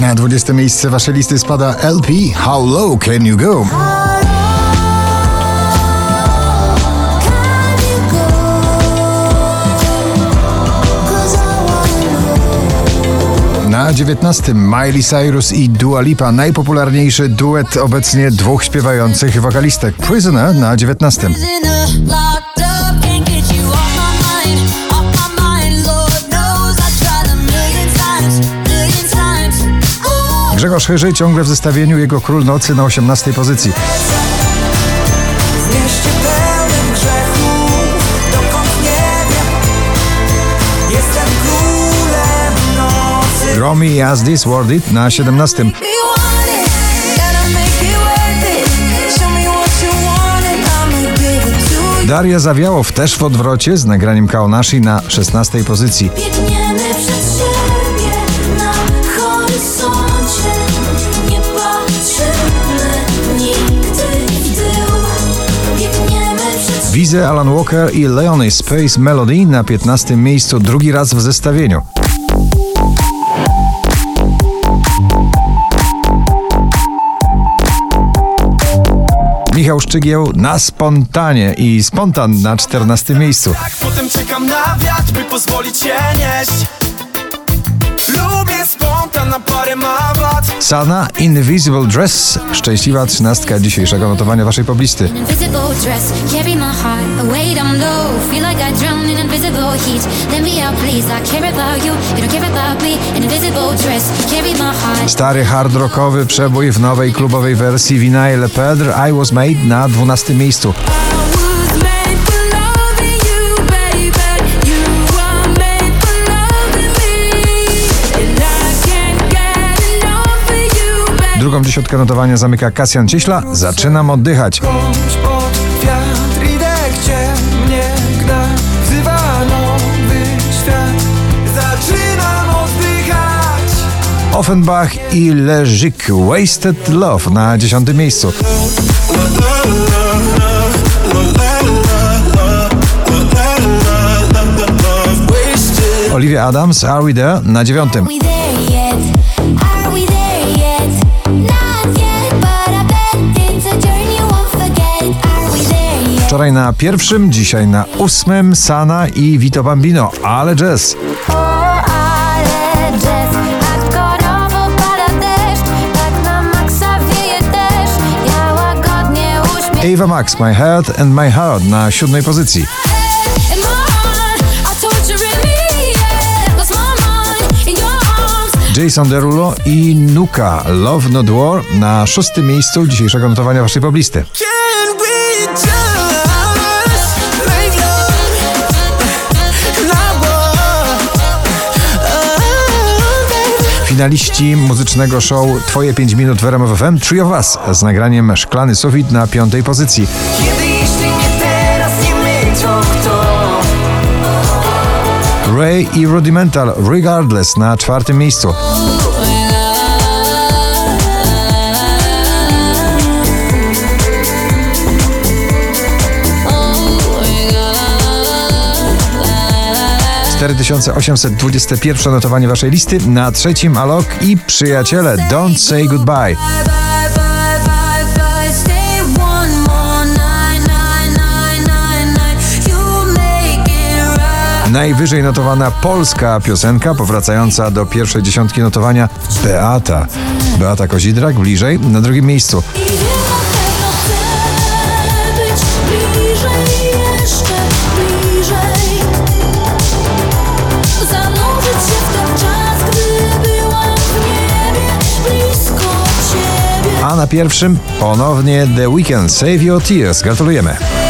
Na 20 miejsce waszej listy spada LP How Low Can You Go? Na 19 Miley Cyrus i Dua Lipa, najpopularniejszy duet obecnie dwóch śpiewających wokalistek. Prisoner na 19. Grzegorz Chyży ciągle w zestawieniu jego Król Nocy na 18 pozycji. Romy As This Worth It na 17. You want it, gotta make it worth it Show me what you want and I'ma give it to you Daria Zawiałow też w odwrocie z nagraniem Kaonashi na 16 pozycji. Wizy Alan Walker i Leonie Space Melody na 15 miejscu drugi raz w zestawieniu. Michał Szczygieł na spontanie i spontan na 14 miejscu. Tak potem czekam na wiatr, by pozwolić się nieść Lubię spontan na parę mawat Sana Invisible Dress, szczęśliwa trzynastka dzisiejszego notowania waszej poblisty. Invisible dress, carry my heart away down low. Feel like I drown in invisible heat. Let me out, please. I care about you, you don't care about me. An invisible dress, carry my heart. Stary hard rockowy przebój w nowej klubowej wersji Vinay Le Pedre I Was Made na 12 miejscu. Drugą dziesiątkę notowania zamyka Kasjan Cieśla. Zaczynam oddychać. Bądź pod wiatr, idę gdzie mnie gna Wzywa nowy świat Zaczynam oddychać Offenbach i Leżyk Wasted Love na dziesiątym miejscu. Olivia Adams, Are We There na dziewiątym. Wczoraj na pierwszym, dzisiaj na ósmym Sana i Vito Bambino, ale jazz. O, ale jazz, tak Ava Max, My Head and My Heart na siódmej pozycji. heart. Jason Derulo i Nuka, Love Not War na szóstym miejscu dzisiejszego notowania waszej poblisty. Finaliści muzycznego show Twoje 5 minut w RMF FM Trio Was z nagraniem Szklany Sufit na piątej pozycji. Kiedy jeśli nie teraz, nie my, to kto? Ray i Rudimental Regardless na czwartym miejscu. Cztery tysiące osiemset dwudzieste pierwsze notowanie waszej listy na trzecim Alok i przyjaciele Don't Say Goodbye. Najwyżej notowana polska piosenka, powracająca do pierwszej dziesiątki notowania Beata. Beata Kozidrak bliżej, na drugim miejscu. A na pierwszym ponownie The Weeknd Save Your Tears. Gratulujemy.